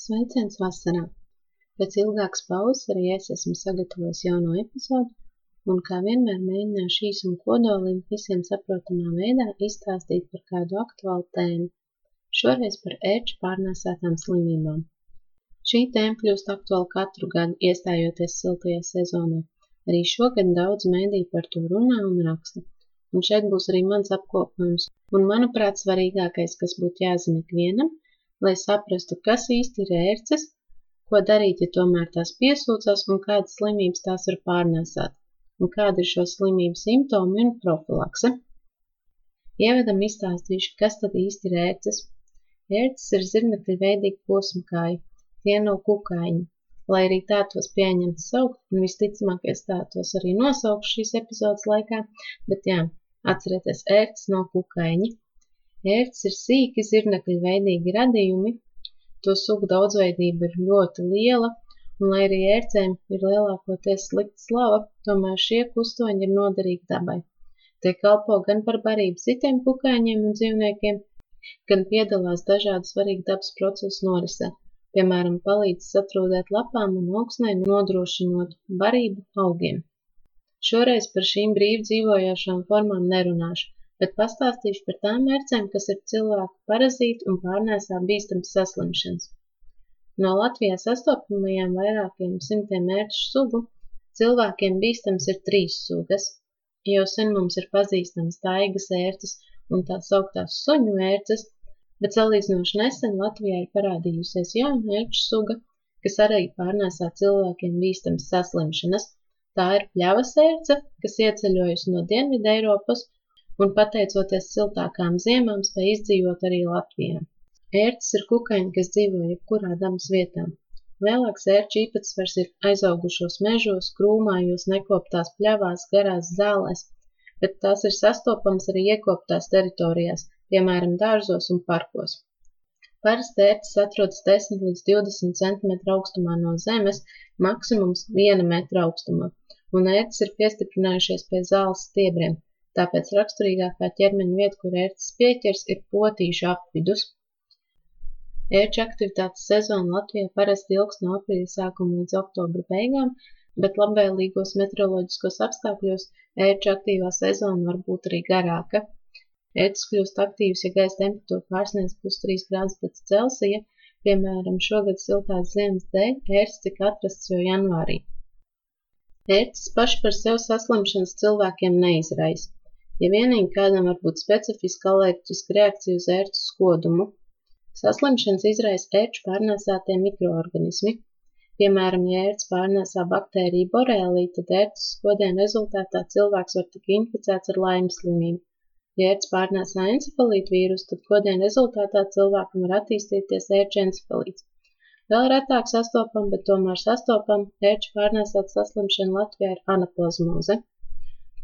Sveiciens vasarā! Pēc ilgākas pauzes arī es esmu sagatavojis jauno epizodu, un kā vienmēr mēģināšu un kodolīgi visiem saprotamā veidā izstāstīt par kādu aktuālu tēmu. Šoreiz par ērču pārnēsātām slimībām. Šī tēma kļūst aktuāla katru gadu, iestājoties siltajā sezonā. Arī šogad daudz mēdī par to runā un raksta. Un šeit būs arī mans apkopojums. Un, manuprāt, svarīgākais, kas būtu jāzina ikvienam, lai saprastu, kas īsti ir ērces, ko darīt, ja tomēr tās piesūcās un kādas slimības tās var pārnēsāt, un kāda ir šo slimību simptomi un profilakse. Ievadam izstāstīšu, kas tad īsti ir ērces. Ērces ir zirnekļa veidīgi posmkāji, tie nav kukaiņi, lai arī tā tos pieņemts saukt, un visticamāk es tā tos arī nosaukšu šīs epizodes laikā, bet jā, atcerieties, ērces nav kukaiņi. Ērces ir sīki zirnekļveidīgi radījumi, to sugu daudzveidība ir ļoti liela, un lai arī ērcēm ir lielākoties slikta slava, tomēr šie kustoņi ir noderīgi dabai. Tie kalpo gan par barību citiem kukaiņiem un dzīvniekiem, gan piedalās dažādu svarīgu dabas procesu norisē, piemēram, palīdz satrūdēt lapām un augsnē, nodrošinot barību augiem. Šoreiz par šīm brīvi dzīvojošām formām nerunāšu, bet pastāstīšu par tām ērcēm, kas ir cilvēku parazīti un pārnēsā bīstams saslimšanas. No Latvijā sastopamajām vairākiem simtiem ērču sugu cilvēkiem bīstams ir trīs sugas. Jau sen mums ir pazīstamas taigas ērces un tā sauktās suņu ērces, bet salīdzinoši nesen Latvijā ir parādījusies jauna ērču suga, kas arī pārnēsā cilvēkiem bīstams saslimšanas. Tā ir pļavas ērce, kas ieceļojusi no Dienvidu Eiropas un pateicoties siltākām ziemām spēj izdzīvot arī Latvijā. Ērces ir kukaiņi, kas dzīvo jebkurā dabas vietā. Lielāks ērču īpatsvars ir aizaugušos mežos, krūmājos, nekoptās pļavās, garās zālēs, bet tās ir sastopamas arī iekoptās teritorijās, piemēram, dārzos un parkos. Parasti ērces atrodas 10 līdz 20 cm augstumā no zemes, maksimums 1 metra augstumā, un ērces ir piestiprinājušies pie zāles stiebriem, tāpēc raksturīgākā ķermeņa vieta, kur ērces pieķers, ir potīšu apvidus. Ērču aktivitātes sezona Latvijā parasti ilgs no aprīļa sākuma līdz oktobra beigām, bet labvēlīgos meteoroloģiskos apstākļos ērču aktīvā sezona var būt arī garāka. Ērces kļūst aktīvas, ja gaisa temperatūra pārsniedz plus 3 grādus pēc Celsija, piemēram, šogad siltās ziemas dēļ ērces tika atrasts jau janvārī. Ērces paši par sevi saslimšanas cilvēkiem neizraisa ja vienīgi kādam var būt specifiska alerģiska reakcija uz ērču skodumu. Saslimšanas izraisa ērču pārnēsātie mikroorganismi. Piemēram, ja ērts pārnēsā baktēriju borēlī, tad ērces skodiena rezultātā cilvēks var tik inficēts ar laimes slimību. Ja ērts pārnēsā encefalītu vīrusu, tad kodiena rezultātā cilvēkam var attīstīties ērču encefalīts. Vēl retāk sastopam, bet tomēr sastopam ērču pārnēsāt saslimšanu Latvijā ir anaplazmoze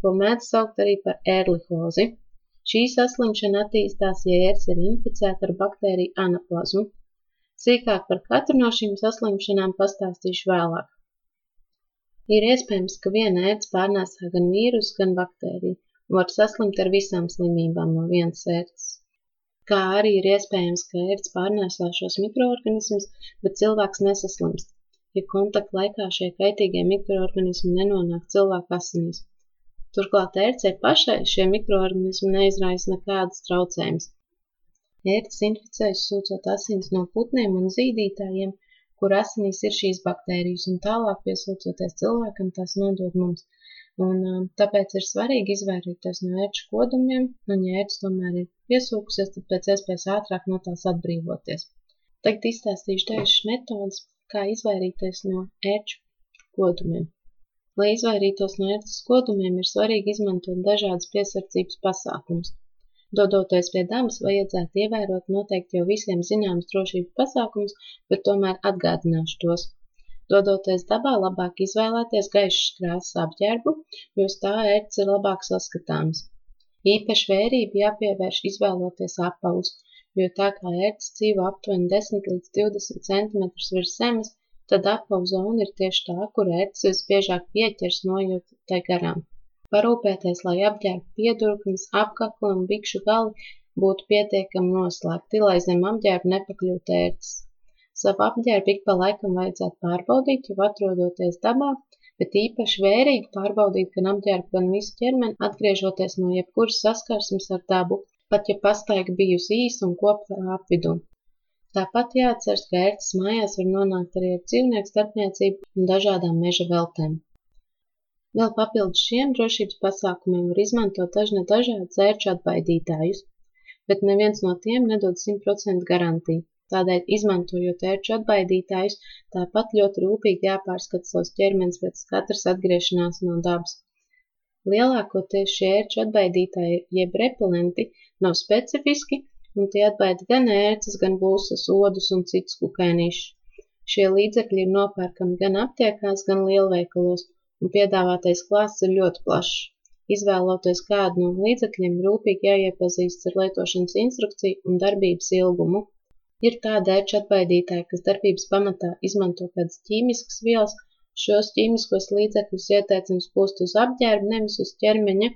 ko mēdz saukt arī par ērlihozi. Šī saslimšana attīstās, ja ērts ir inficēta ar baktēriju anaplazmu. Sīkāk par katru no šīm saslimšanām pastāstīšu vēlāk. Ir iespējams, ka viena ērts pārnēsā gan vīrusu, gan baktēriju un var saslimt ar visām slimībām no vienas ērts. Kā arī ir iespējams, ka ērts pārnēsā šos mikroorganismus, bet cilvēks nesaslimst, ja kontakta laikā šie kaitīgie mikroorganismi nenonāk cilvēka asinīs. Turklāt ērcei pašai šie mikroorganismi neizraisa nekādas traucējumus. Ērces inficējas sūcot asins no putniem un zīdītājiem, kur asinīs ir šīs baktērijas, un tālāk piesūcoties cilvēkam tās nodod mums. Un, um, tāpēc ir svarīgi izvairīties no ērču kodumiem, un, ja ērts tomēr ir piesūkusies, tad pēc iespējas ātrāk no tās atbrīvoties. Tagad izstāstīšu dažas metodas, kā izvairīties no ērču kodumiem. Lai izvairītos no ērces kodumiem, ir svarīgi izmantot dažādas piesardzības pasākumus. Dodoties pie dabas, vajadzētu ievērot noteikti jau visiem zināmas drošības pasākumus, bet tomēr atgādināšu tos. Dodoties dabā, labāk izvēlēties gaišas krāsas apģērbu, jo tā ērts ir labāk saskatāms. Īpaši vērību jāpievērš izvēloties apavus, jo tā kā ērts dzīvo aptuveni 10 līdz 20 cm virs zemes, tad apavu zona ir tieši tā, kur ērces visbiežāk pieķers nojūt tai garām. Parūpēties, lai apģērba piedurknes, apkakli un bikšu gali būtu pietiekami noslēgti, lai zem apģērba nepakļūtu ērces. Savu apģērbu ik pa laikam vajadzētu pārbaudīt, jo atrodoties dabā, bet īpaši vērīgi pārbaudīt gan apģērbu, gan visu ķermeni, atgriežoties no jebkuras saskarsmes ar dabu, pat ja pastaiga bijusi īsa un kopā apvidū. Tāpat jāatceras, ka ērces mājās var nonākt arī ar dzīvnieku starpniecību un dažādām meža veltēm. Vēl papildus šiem drošības pasākumiem var izmantot dažne dažādus ērču atbaidītājus, bet neviens no tiem nedod 100% garantiju. Tādēļ, izmantojot ērču atbaidītājus, tāpat ļoti rūpīgi jāpārskata savs ķermenis pēc katras atgriešanās no dabas. Lielākoties šie ērču atbaidītāji, jeb repelenti, nav specifiski, un tie atbaida gan ērces, gan būsas, odus un citus kukainīšus. Šie līdzekļi ir nopērkami gan aptiekās, gan lielveikalos, un piedāvātais klāsts ir ļoti plašs. Izvēloties kādu no līdzekļiem, rūpīgi jāiepazīstas ar lietošanas instrukciju un darbības ilgumu. Ir tāda ērču atbaidītāja, kas darbības pamatā izmanto kādas ķīmiskas vielas, šos ķīmiskos līdzekļus ieteicams pūst uz apģērba, nevis uz ķermeņa,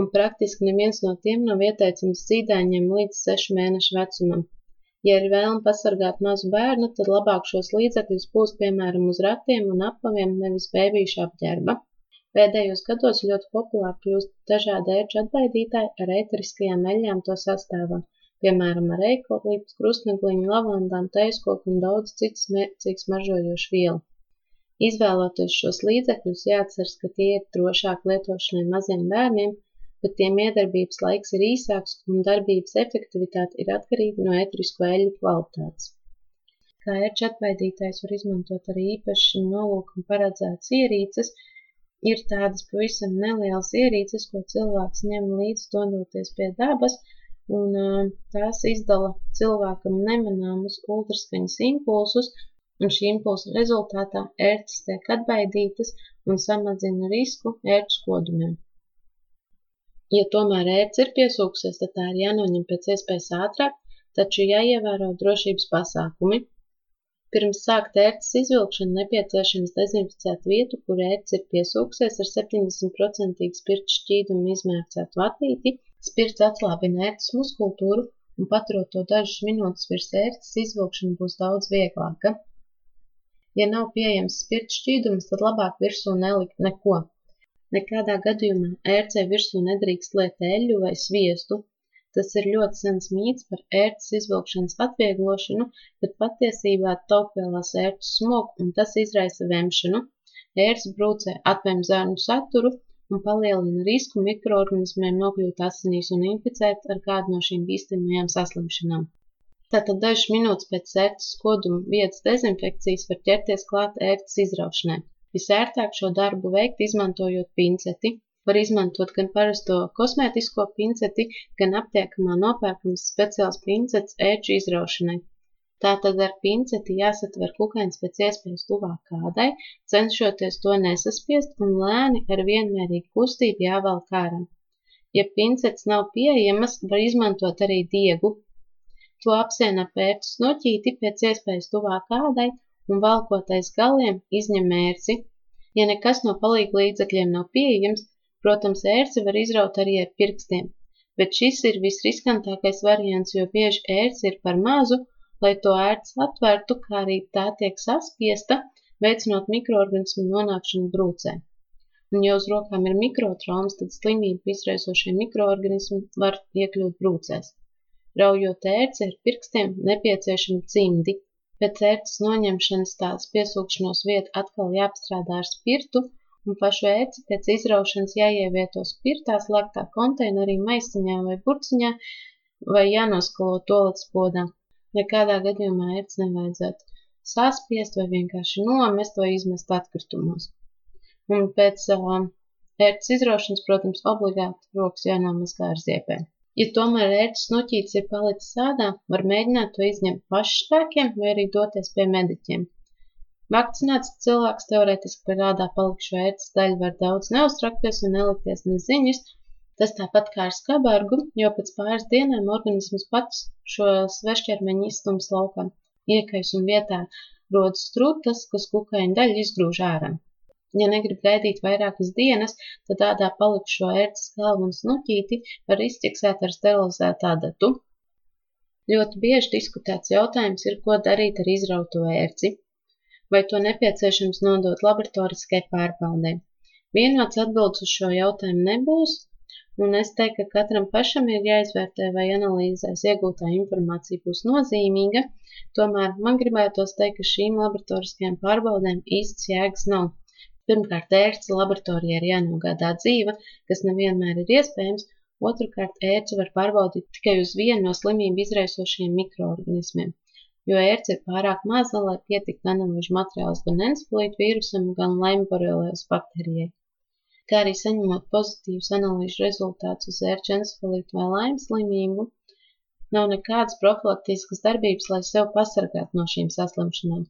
un praktiski neviens no tiem nav ieteicams zīdaiņiem līdz 6 mēnešu vecumam. Ja ir vēlme pasargāt mazu bērnu, tad labāk šos līdzekļus pūst piemēram uz ratiem un apaviem, nevis bēbīšu apģērba. Pēdējos gados ļoti populāri kļūst dažādi ērču atbaidītāji ar ēteriskajām eļļām to sastāvā, piemēram ar eikolīptu, krustnegliņu, lavandām, teiskoku un daudz citas mērķīgas mažojošu vielu. Izvēloties šos līdzekļus, jāatceras, ka tie ir drošāk lietošanai maziem bērniem, bet tiem iedarbības laiks ir īsāks un darbības efektivitāte ir atkarīga no ētrisko eļļu kvalitātes. Kā ērču atbaidītājs var izmantot arī īpaši nolūkam paredzētas ierīces, ir tādas pavisam nelielas ierīces, ko cilvēks ņem līdzi dodoties pie dabas, un tās izdala cilvēkam nemanāmus ultraskaņas impulsus, un šī impulsa rezultātā ērces tiek atbaidītas un samazina risku ērču kodumiem. Ja tomēr ērts ir piesūkusies, tad tā ir jānoņem pēc iespējas ātrāk, taču jāievēro drošības pasākumi. Pirms sākt ērces izvilkšanu nepieciešams dezinficēt vietu, kur ērts ir piesūkusies ar 70% spirta šķīdumu izmērcētu vatīti. Spirts atslābina ērces muskultūru un paturot to dažas minūtes virs ērces izvilkšana būs daudz vieglāka. Ja nav pieejams spirta šķīdums, tad labāk virsū nelikt neko. Nekādā gadījumā ērcei virsū nedrīkst liet eļļu vai sviestu. Tas ir ļoti sens mīts par ērces izvilkšanas atvieglošanu, bet patiesībā taupvielās ērces smog un tas izraisa vemšanu. Ērces brūcē atvem zarnu saturu un palielina risku mikroorganismiem nokļūt asinīs un inficēt ar kādu no šīm bīstamajām saslimšanām. Tātad dažas minūtes pēc ērces koduma vietas dezinfekcijas var ķerties klāt ērces izraušanai. Visērtāk šo darbu veikt izmantojot pinceti. Var izmantot gan parasto kosmētisko pinceti, gan aptiekamā nopērkams speciāls pincets ērču izraušanai. Tātad ar pinceti jāsatver kukains pēc iespējas tuvāk kādai, cenšoties to nesaspiest un lēni ar vienmērīgu kustību jāvelk ārā. Ja pincets nav pieejamas, var izmantot arī diegu. To apsiena pērts noķīti pēc iespējas tuvāk kādai un valkotais galiem izņem ērci. Ja nekas no palīga līdzekļiem nav pieejams, protams, ērci var izraut arī ar pirkstiem, bet šis ir visriskantākais variants, jo bieži ērci ir par mazu, lai to ērts atvertu, kā arī tā tiek saspiesta, veicinot mikroorganismu nonākšanu brūcē. Un, ja uz rokām ir mikrotraumas, tad slimību izraisošie mikroorganismi var iekļūt brūcēs. Raujot ērci ar pirkstiem nepieciešami cimdi, Pēc ērces noņemšanas tās piesūkšanos vieta atkal jāapstrādā ar spirtu, un pašu ērci pēc izraušanas jāievieto spirtā slēgtā konteinerī, maisiņā vai burciņā, vai jānoskalo tolets podā. Nekādā gadījumā ērci nevajadzētu saspiest vai vienkārši nomest vai izmest atkritumos. Un pēc uh, ērces izraušanas, protams, obligāti rokas jānomazgā ar ziepēm. Ja tomēr ērces noķītis ir palicis ādā, var mēģināt to izņemt pašspēkiem vai arī doties pie mediķiem. Vakcinēts cilvēks teorētiski par ādā palikušo ērces daļu var daudz neuztrakties un nelikties neziņas, tas tāpat kā ar skabargu, jo pēc pāris dienām organisms pats šo svešķermeņu izstums laukā. Iekais un vietā rodas strūtas, kas kukaiņu daļu izgrūž ārā. Ja negrib gaidīt vairākas dienas, tad ādā palikušo ērces galvu un snuķīti var izķeksēt ar sterilizētu adatu. Ļoti bieži diskutēts jautājums ir, ko darīt ar izrauto ērci, vai to nepieciešams nodot laboratoriskai pārbaudē. Vienots atbildes uz šo jautājumu nebūs, un es teiktu, ka katram pašam ir jāizvērtē, vai analīzēs iegūtā informācija būs nozīmīga, tomēr man gribētos teikt, ka šīm laboratoriskajām pārbaudēm īsts jēgas nav. Pirmkārt, ērces laboratorijā ir jānogādā dzīve, kas nevienmēr ir iespējams, otrkārt, ērci var pārbaudīt tikai uz vienu no slimību izraisošajiem mikroorganismiem, jo ērce ir pārāk maza, lai pietiktu analīžu materiāls gan encefalītu vīrusam, gan lemborelēs baktērijai. Kā arī saņemot pozitīvus analīžu rezultātus uz ērču encefalītu vai laimes slimību, nav nekādas profilaktiskas darbības, lai sev pasargātu no šīm saslimšanām.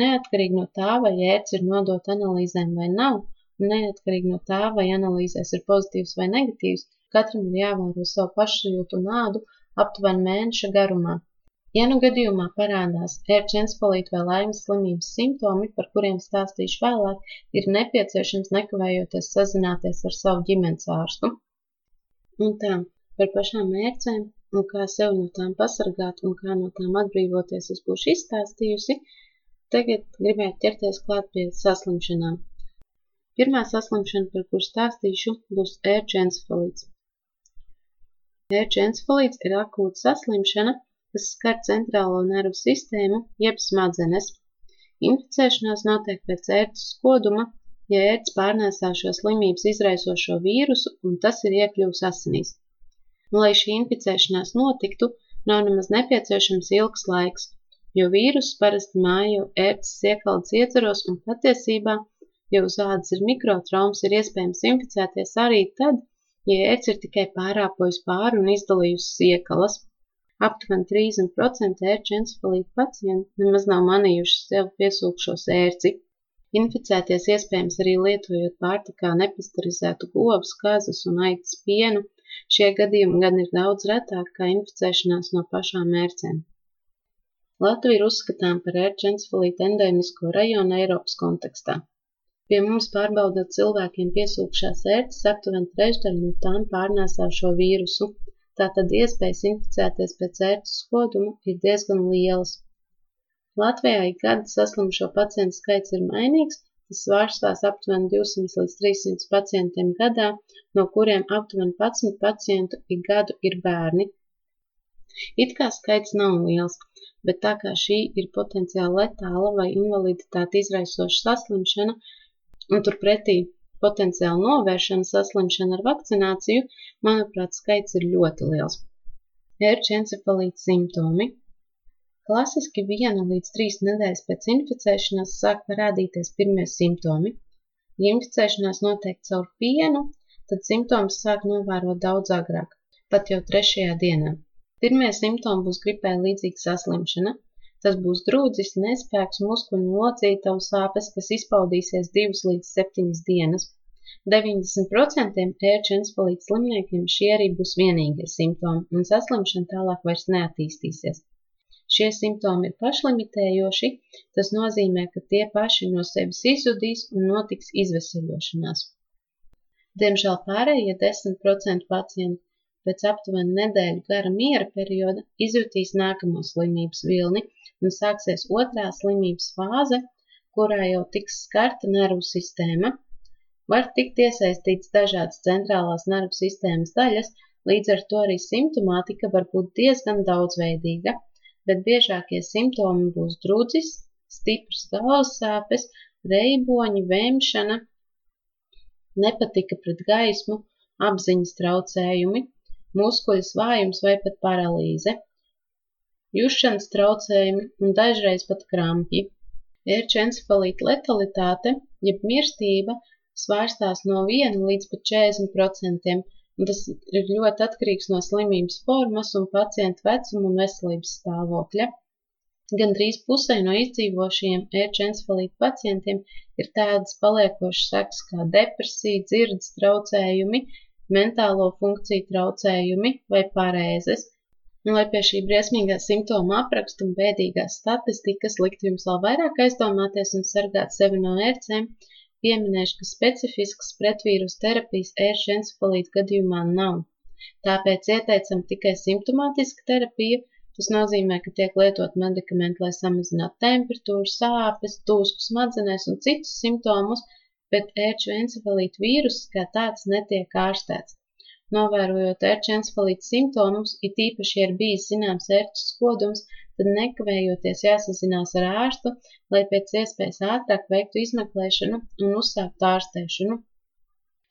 Neatkarīgi no tā, vai ērts ir nodota analīzēm vai nav, un neatkarīgi no tā, vai analīzēs ir pozitīvs vai negatīvs, katram ir jāvēro savu pašsajūtu un ādu aptuveni mēneša garumā. Ja nu gadījumā parādās ērts enspalīta vai laimes slimības simptomi, par kuriem stāstīšu vēlāk, ir nepieciešams nekavējoties sazināties ar savu ģimenes ārstu. Un tā, par pašām ērcēm un kā sev no tām pasargāt un kā no tām atbrīvoties es būšu izstāstījusi, Tagad gribētu ķerties klāt pie saslimšanām. Pirmā saslimšana, par kuru stāstīšu, būs ērču encefalīts. Ērču encefalīts ir akūta saslimšana, kas skar centrālo nervu sistēmu jeb smadzenes. Inficēšanās notiek pēc ērces koduma, ja ērts pārnēsā šo slimības izraisošo vīrusu un tas ir iekļuvis asinīs. Un, lai šī inficēšanās notiktu, nav nemaz nepieciešams ilgs laiks jo vīruss parasti mājo ērces iekaldes ietvaros un patiesībā, ja uz ādas ir mikrotraumas, ir iespējams inficēties arī tad, ja ērce ir tikai pārāpojis pāri un izdalījusi iekalas. Aptuveni 30% ērču encefalītu pacienti nemaz nav manījuši sev piesūkšos ērci. Inficēties iespējams arī lietojot pārtikā nepasterizētu govs, kazas un aitas pienu. Šie gadījumi gan ir daudz retāk kā inficēšanās no pašām ērcēm. Latvija ir uzskatām par ērčencefalīta endēmisko rajonu Eiropas kontekstā. Pie mums pārbaudot cilvēkiem piesūkšās ērces, aptuveni trešdaļa no tām pārnēsā šo vīrusu, tātad iespējas inficēties pēc ērces koduma ir diezgan lielas. Latvijā ik gadu saslimšo pacientu skaits ir mainīgs, tas svārstās aptuveni 200 līdz 300 pacientiem gadā, no kuriem aptuveni 11 pacientu ik gadu ir bērni. It kā skaits nav liels, bet tā kā šī ir potenciāli letāla vai invaliditāti izraisoša saslimšana, un turpretī potenciāli novēršana saslimšana ar vakcināciju, manuprāt, skaits ir ļoti liels. Ērčencefalīta simptomi Klasiski viena līdz trīs nedēļas pēc inficēšanās sāk parādīties pirmie simptomi. Ja inficēšanās notiek caur pienu, tad simptomus sāk novērot daudz agrāk, pat jau trešajā dienā. Pirmie simptomi būs gripai līdzīga saslimšana. Tas būs drūdzis, nespēks, muskuļu locītavu sāpes, kas izpaudīsies 2 līdz 7 dienas. 90% ērču enspalīta slimniekiem šie arī būs vienīgie simptomi, un saslimšana tālāk vairs neattīstīsies. Šie simptomi ir pašlimitējoši, tas nozīmē, ka tie paši no sevis izzudīs un notiks izveseļošanās. Diemžēl pārējie 10% pacientu pēc aptuveni nedēļu gara miera perioda izjutīs nākamo slimības vilni un sāksies otrā slimības fāze, kurā jau tiks skarta nervu sistēma. Var tikt iesaistīts dažādas centrālās nervu sistēmas daļas, līdz ar to arī simptomātika var būt diezgan daudzveidīga, bet biežākie simptomi būs drudzis, stipras galvas sāpes, reiboņi, vēmšana, nepatika pret gaismu, apziņas traucējumi, muskuļu svājums vai pat paralīze, jušanas traucējumi un dažreiz pat krampji. Ērču encefalīta letalitāte, jeb mirstība, svārstās no 1 līdz pat 40%, un tas ir ļoti atkarīgs no slimības formas un pacienta vecuma un veselības stāvokļa. Gan drīz pusē no izdzīvošajiem ērču encefalīta pacientiem ir tādas paliekošas sekas kā depresija, dzirdes traucējumi, mentālo funkciju traucējumi vai parēzes, un lai pie šī briesmīgā simptoma apraksta un bēdīgās statistikas liktu jums vēl vairāk aizdomāties un sargāt sevi no ērcēm, pieminēšu, ka specifiskas pretvīrus terapijas ēršu encefalīta gadījumā nav. Tāpēc ieteicam tikai simptomātisku terapiju, Tas nozīmē, ka tiek lietot medikamenti, lai samazinātu temperatūru, sāpes, dūsku smadzenēs un citus simptomus, bet ērču encefalīta vīruss kā tāds netiek ārstēts. Novērojot ērču encefalīta simptomus, it īpaši, ja ir bijis zināms ērču skodums, tad nekavējoties jāsazinās ar ārstu, lai pēc iespējas ātrāk veiktu izmeklēšanu un uzsāktu ārstēšanu.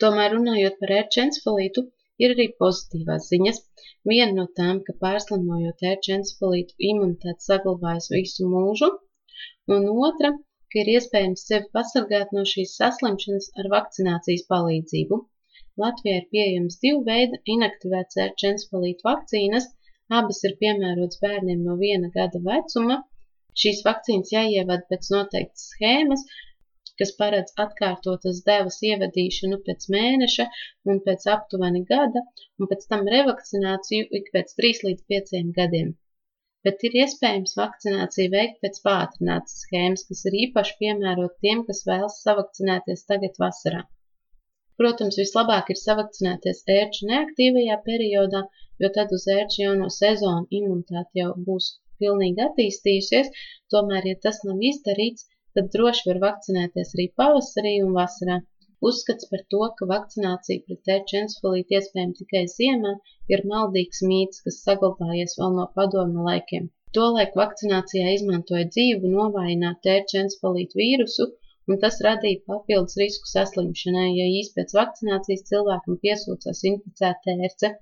Tomēr runājot par ērču encefalītu, Ir arī pozitīvās ziņas. Viena no tām, ka pārslimojot ērču encefalītu imunitāte saglabājas visu mūžu, un otra, ka ir iespējams sevi pasargāt no šīs saslimšanas ar vakcinācijas palīdzību. Latvijā ir pieejams divu veidu inaktivēts ērču encefalītu vakcīnas, abas ir piemērotas bērniem no viena gada vecuma. Šīs vakcīnas jāievad pēc noteiktas schēmas, kas paredz atkārtotas devas ievadīšanu pēc mēneša un pēc aptuveni gada, un pēc tam revakcināciju ik pēc 3 līdz 5 gadiem. Bet ir iespējams vakcināciju veikt pēc pātrinātas schēmas, kas ir īpaši piemērot tiem, kas vēlas savakcinēties tagad vasarā. Protams, vislabāk ir savakcinēties ērču neaktīvajā periodā, jo tad uz ērču jauno sezonu imunitāte jau būs pilnīgi attīstījusies, tomēr, ja tas nav izdarīts, tad droši var vakcinēties arī pavasarī un vasarā. Uzskats par to, ka vakcinācija pret tērču encefalītu iespējama tikai ziemā, ir maldīgs mīts, kas saglabājies vēl no padomu laikiem. Tolaik vakcinācijā izmantoja dzīvu novājinātu tērču encefalītu vīrusu, un tas radīja papildus risku saslimšanai, ja īsti pēc vakcinācijas cilvēkam piesūcās inficēta ērce.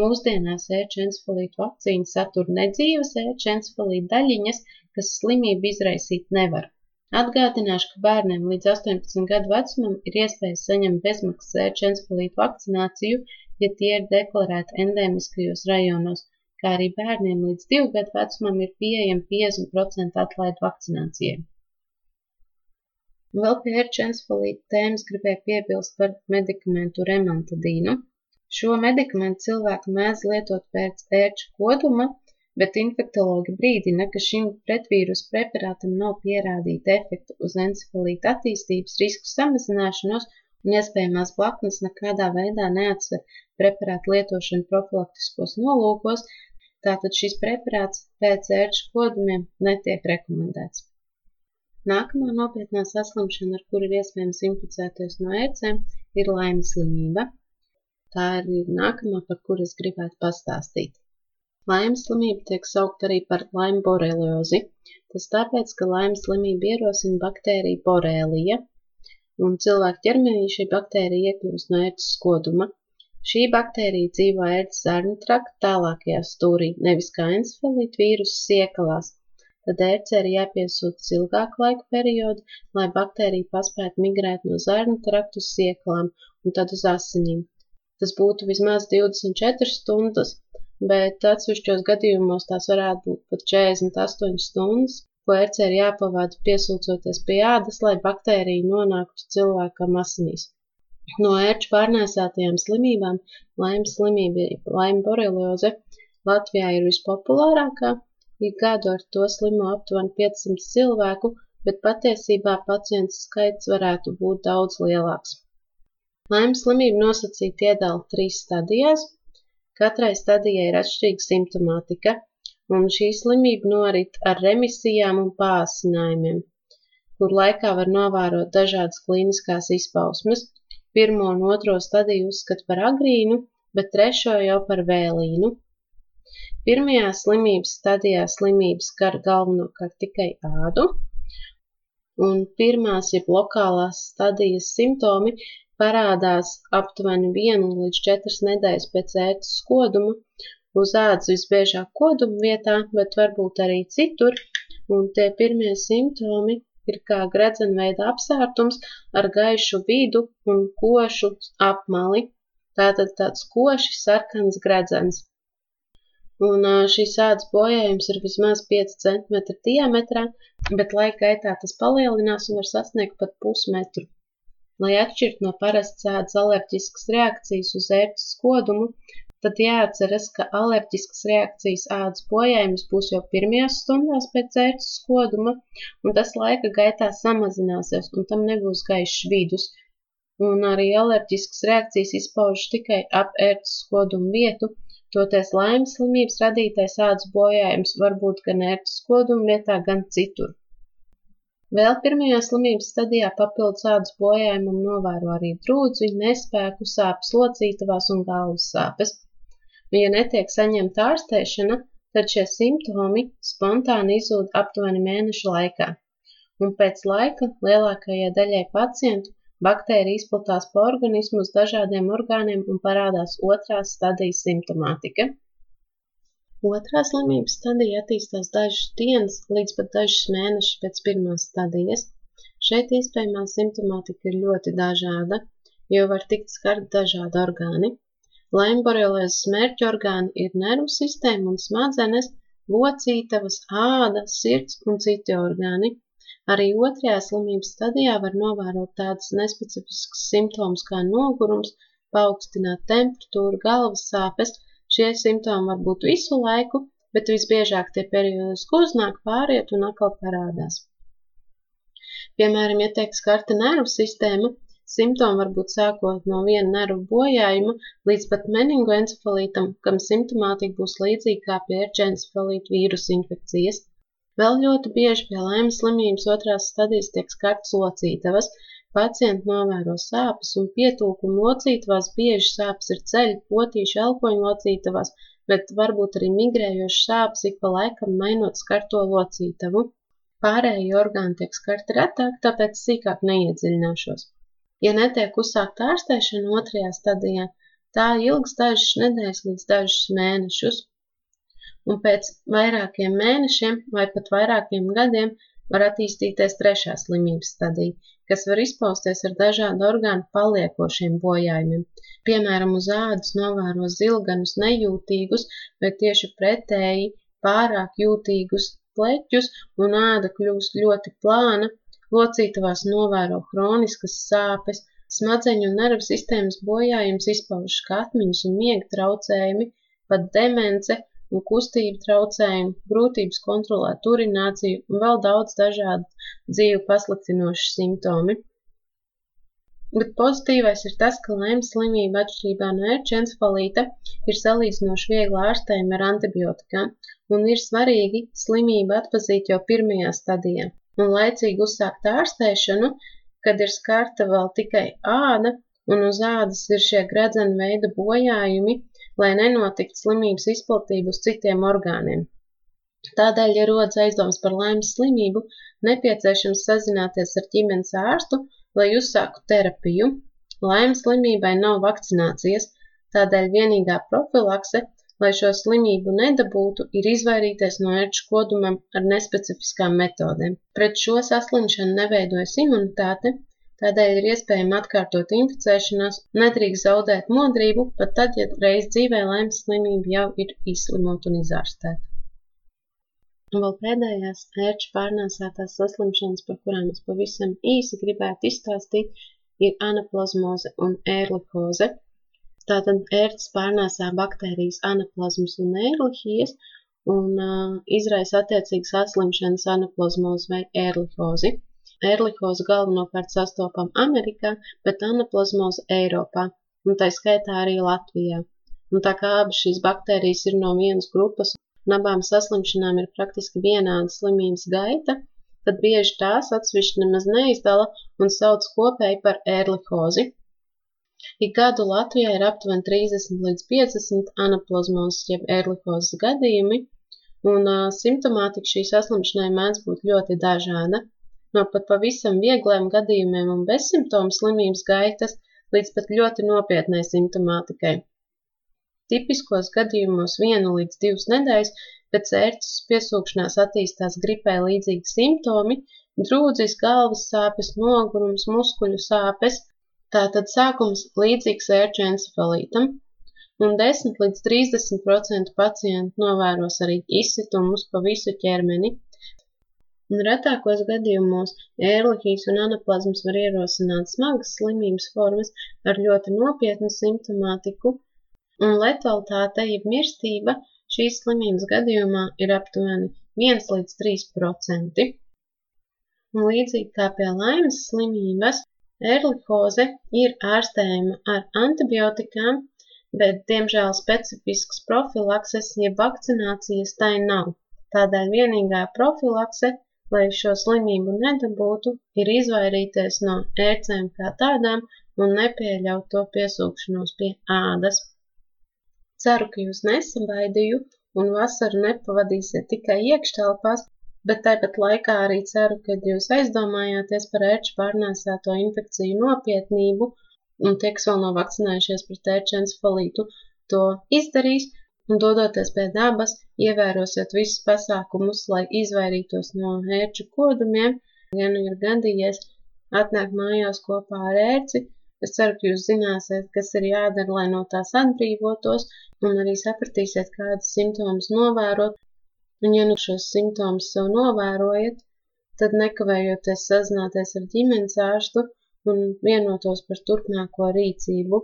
Mūsdienās ērču encefalītu vakcīna satur nedzīvas ērču encefalītu daļiņas, kas slimību izraisīt nevar. Atgādināšu, ka bērniem līdz 18 gadu vecumam ir iespēja saņemt bezmaksas ērču encefalītu vakcināciju, ja tie ir deklarēti endēmiskajos rajonos, kā arī bērniem līdz 2 gadu vecumam ir pieejama 50% atlaida vakcinācijai. Vēl pie ērču encefalīta tēmas gribēju piebilst par medikamentu remantadīnu. Šo medikamentu cilvēki mēdz lietot pēc ērču koduma, bet infektologi brīdina, ka šim pretvīrusu preparātam nav pierādīta efekta uz encefalīta attīstības risku samazināšanos un iespējamās blaknes nekādā veidā neatsver preparātu lietošanu profilaktiskos nolūkos, tātad šis preparāts ērču kodumiem netiek rekomendēts. Nākamā nopietnā saslimšana, ar kuru ir iespējams inficēties no ērcēm, ir laimes slimība. Tā ir nākamā, par kuru es gribētu pastāstīt. Laimes slimība tiek saukta arī par laimu boreliozi. Tas tāpēc, ka laimes slimība ierosina baktēriju borēlija, un cilvēku ķermenī šī baktērija iekļūst no ērces koduma. Šī baktērija dzīvo ērces zarnu trakta tālākajā stūrī, nevis kā encefalīta vīrusu siekalās. Tad ērcē ir jāpiesūta ilgāku laiku periodu, lai baktērija paspētu migrēt no zarnu traktu uz siekalām un tad uz asinīm. Tas būtu vismaz 24 stundas, bet atsevišķos gadījumos tās varētu būt pat 48 stundas, ko ērcē ir jāpavada piesūcoties pie ādas, lai baktērija nonāktu cilvēkam asinīs. No ērču pārnēsātajām slimībām laimes slimība, laime borelioze Latvijā ir vispopulārākā, ik gadu ar to slimo aptuveni 500 cilvēku, bet patiesībā pacientu skaits varētu būt daudz lielāks. Laimes slimību nosacīti iedala trīs stadijās Katrai stadijai ir atšķirīga simptomātika, un šī slimība norit ar remisijām un pāsinājumiem, kur laikā var novērot dažādas klīniskās izpausmes. Pirmo un otro stadiju uzskata par agrīnu, bet trešo jau par vēlīnu. Pirmajā slimības stadijā slimības skar galvenokārt tikai ādu, un pirmās jeb lokālās stadijas simptomi parādās aptuveni vienu līdz četras nedēļas pēc ētas koduma, uz ādas visbiežāk koduma vietā, bet varbūt arī citur, un tie pirmie simptomi ir kā gredzenveida apsārtums ar gaišu vidu un košu apmali. Tātad tāds koši sarkans gredzens. Un šīs ādas bojājums ir vismaz 5 cm diametrā, bet laika gaitā tas palielinās un var sasniegt pat pusmetru. Lai atšķirtu no parastas ēdas alerģiskas reakcijas uz ērces kodumu, tad jāatceras, ka alerģiskas reakcijas ādas bojājums būs jau pirmajās stundās pēc ērces koduma, un tas laika gaitā samazināsies, un tam nebūs gaišs vidus. Un arī alerģiskas reakcijas izpaužas tikai ap ērces kodumu vietu, Toties laimes slimības radītais ādas bojājums var būt gan ērtas koduma vietā, gan citur. Vēl pirmajā slimības stadijā papildus ādas bojājumam novēro arī drūdzi, nespēku, sāpes locītavās un galvas sāpes. Un, ja netiek saņemta ārstēšana, tad šie simptomi spontāni izzūd aptuveni mēnešu laikā. Un pēc laika lielākajai daļai pacientu baktērija izplatās pa organismu uz dažādiem orgāniem un parādās otrās stadijas simptomātika. Otrā slimības stadija attīstās dažas dienas līdz pat dažus mēnešus pēc pirmās stadijas. Šeit iespējamā simptomātika ir ļoti dažāda, jo var tikt skart dažādi orgāni. Laimborelēzes mērķa orgāni ir nervu sistēma un smadzenes, locītavas, āda, sirds un citi orgāni. Arī otrajā slimības stadijā var novērot tādus nespecifiskus simptomus kā nogurums, paaugstināta temperatūra, galvas sāpes. Šie simptomi var būt visu laiku, bet visbiežāk tie periodiski uznāk, pāriet un atkal parādās. Piemēram, ja tiek skarta nervu sistēma, simptomi var būt sākot no viena nervu bojājuma līdz pat meningoencefalītam, kam simptomātika būs līdzīga kā pie erģencefalīta vīrusu infekcijas. Vēl ļoti bieži pie laimes slimības otrās stadijas tiek skartas locītavas. Pacienti novēro sāpes un pietūkumu locītavās, bieži sāpes ir ceļu, potīšu, elpoņu locītavās, bet varbūt arī migrējošas sāpes ik pa laikam mainot skarto locītavu. Pārējie orgāni tiek skarti retāk, tāpēc sīkāk neiedziļināšos. Ja netiek uzsākta ārstēšana otrajā stadijā, tā ilgs dažas nedēļas līdz dažus mēnešus un pēc vairākiem mēnešiem vai pat vairākiem gadiem var attīstīties trešā slimības stadija, kas var izpausties ar dažādu orgānu paliekošiem bojājumiem. Piemēram, uz ādas novēro zilganus nejūtīgus vai tieši pretēji pārāk jūtīgus pleķus un āda kļūst ļoti plāna, locītavās novēro hroniskas sāpes, smadzeņu un nervu sistēmas bojājums izpaužas kā atmiņas un miega traucējumi, pat demence un kustību traucējumi, grūtības kontrolēt urināciju un vēl daudz dažādu dzīvi pasliktinoši simptomi. Bet pozitīvais ir tas, ka laimes slimība atšķirībā no erķencefalīta ir salīdzinoši viegli ārstējama ar antibiotikām, un ir svarīgi slimību atpazīt jau pirmajā stadijā un laicīgi uzsākt ārstēšanu, kad ir skarta vēl tikai āda un uz ādas ir šie gredzena veida bojājumi, lai nenotiktu slimības izplatība uz citiem orgāniem. Tādēļ, ja rodas aizdoms par laimes slimību, nepieciešams sazināties ar ģimenes ārstu, lai uzsāktu terapiju. Laimes slimībai nav vakcinācijas, tādēļ vienīgā profilakse, lai šo slimību nedabūtu, ir izvairīties no ērču kodumam ar nespecifiskām metodēm. Pret šo saslimšanu neveidojas imunitāte, Tādēļ ir iespējama atkārtot inficēšanās, nedrīkst zaudēt modrību, pat tad, ja reiz dzīvē laimes slimība jau ir izslimot un izārstēta. Un vēl pēdējās ērču pārnēsātās saslimšanas, par kurām es pavisam īsi gribētu izstāstīt, ir anaplazmoze un ērlikoze. Tātad ērts pārnēsā baktērijas anaplazmas un ērlihijas un uh, izraisa attiecīgas saslimšanas anaplazmozi vai ērlihozi. Erlihozu galvenokārt sastopam Amerikā, bet anaplazmozu Eiropā, un tā skaitā arī Latvijā. Un tā kā abas šīs baktērijas ir no vienas grupas un abām saslimšanām ir praktiski vienāda slimības gaita, tad bieži tās atsevišķi nemaz neizdala un sauc kopēji par ērlihozi. Ik gadu Latvijā ir aptuveni 30 līdz 50 anaplazmozes jeb ērlihozes gadījumi, un uh, simptomātika šī saslimšanai mēdz būt ļoti dažāda no pat pavisam viegliem gadījumiem un bezsimptomu slimības gaitas līdz pat ļoti nopietnai simptomātikai. Tipiskos gadījumos vienu līdz divas nedēļas pēc ērces piesūkšanās attīstās gripai līdzīgi simptomi, drūdzis, galvas sāpes, nogurums, muskuļu sāpes, tātad sākums līdzīgs ērču encefalītam, un 10 līdz 30% pacientu novēros arī izsitumus pa visu ķermeni, un retākos gadījumos ērlihijas un anaplazmas var ierosināt smagas slimības formas ar ļoti nopietnu simptomātiku, un letalitāte, jeb mirstība šīs slimības gadījumā ir aptuveni 1 līdz 3%. Un līdzīgi kā pie laimes slimības, erlihoze ir ārstējama ar antibiotikām, bet, diemžēl, specifisks profilakses, jeb vakcinācijas tai nav. Tādēļ vienīgā profilakse, lai šo slimību nedabūtu, ir izvairīties no ērcēm kā tādām un nepieļaut to piesūkšanos pie ādas. Ceru, ka jūs nesabaidīju un vasaru nepavadīsiet tikai iekštelpās, bet tāpat laikā arī ceru, ka jūs aizdomājāties par ērču pārnēsāto infekciju nopietnību, un tie, kas vēl nav vakcinējušies pret ērču encefalītu, to izdarīs, un dodoties pie dabas, ievērosiet visus pasākumus, lai izvairītos no ērču kodumiem, ja nu ir gadījies atnākt mājās kopā ar ērci, Es ceru, ka jūs zināsiet, kas ir jādara, lai no tās atbrīvotos, un arī sapratīsiet, kādas simptomas novērot, Un ja nu šos simptomus sev novērojat, tad nekavējoties sazināties ar ģimenes ārstu un vienotos par turpmāko rīcību,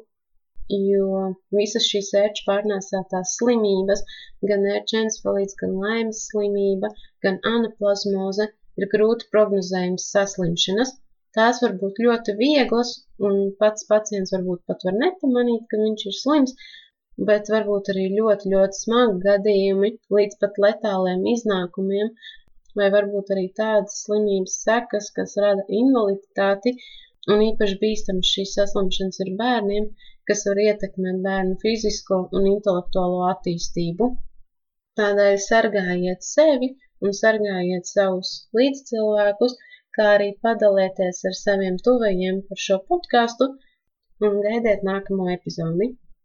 jo visas šīs ērču pārnēsātās slimības, gan ērčencefalīts, gan laimes slimība, gan anaplazmoze ir grūti prognozējums saslimšanas. Tās var būt ļoti vieglas, un pats pacients varbūt pat var nepamanīt, ka viņš ir slims, bet varbūt arī ļoti, ļoti smagi gadījumi līdz pat letāliem iznākumiem, vai varbūt arī tādas slimības sekas, kas rada invaliditāti, un īpaši bīstams šīs saslimšanas ir bērniem, kas var ietekmēt bērnu fizisko un intelektuālo attīstību. Tādēļ sargājiet sevi un sargājiet savus līdzcilvēkus, kā arī padalieties ar saviem tuvajiem par šo podkāstu un gaidiet nākamo epizodi.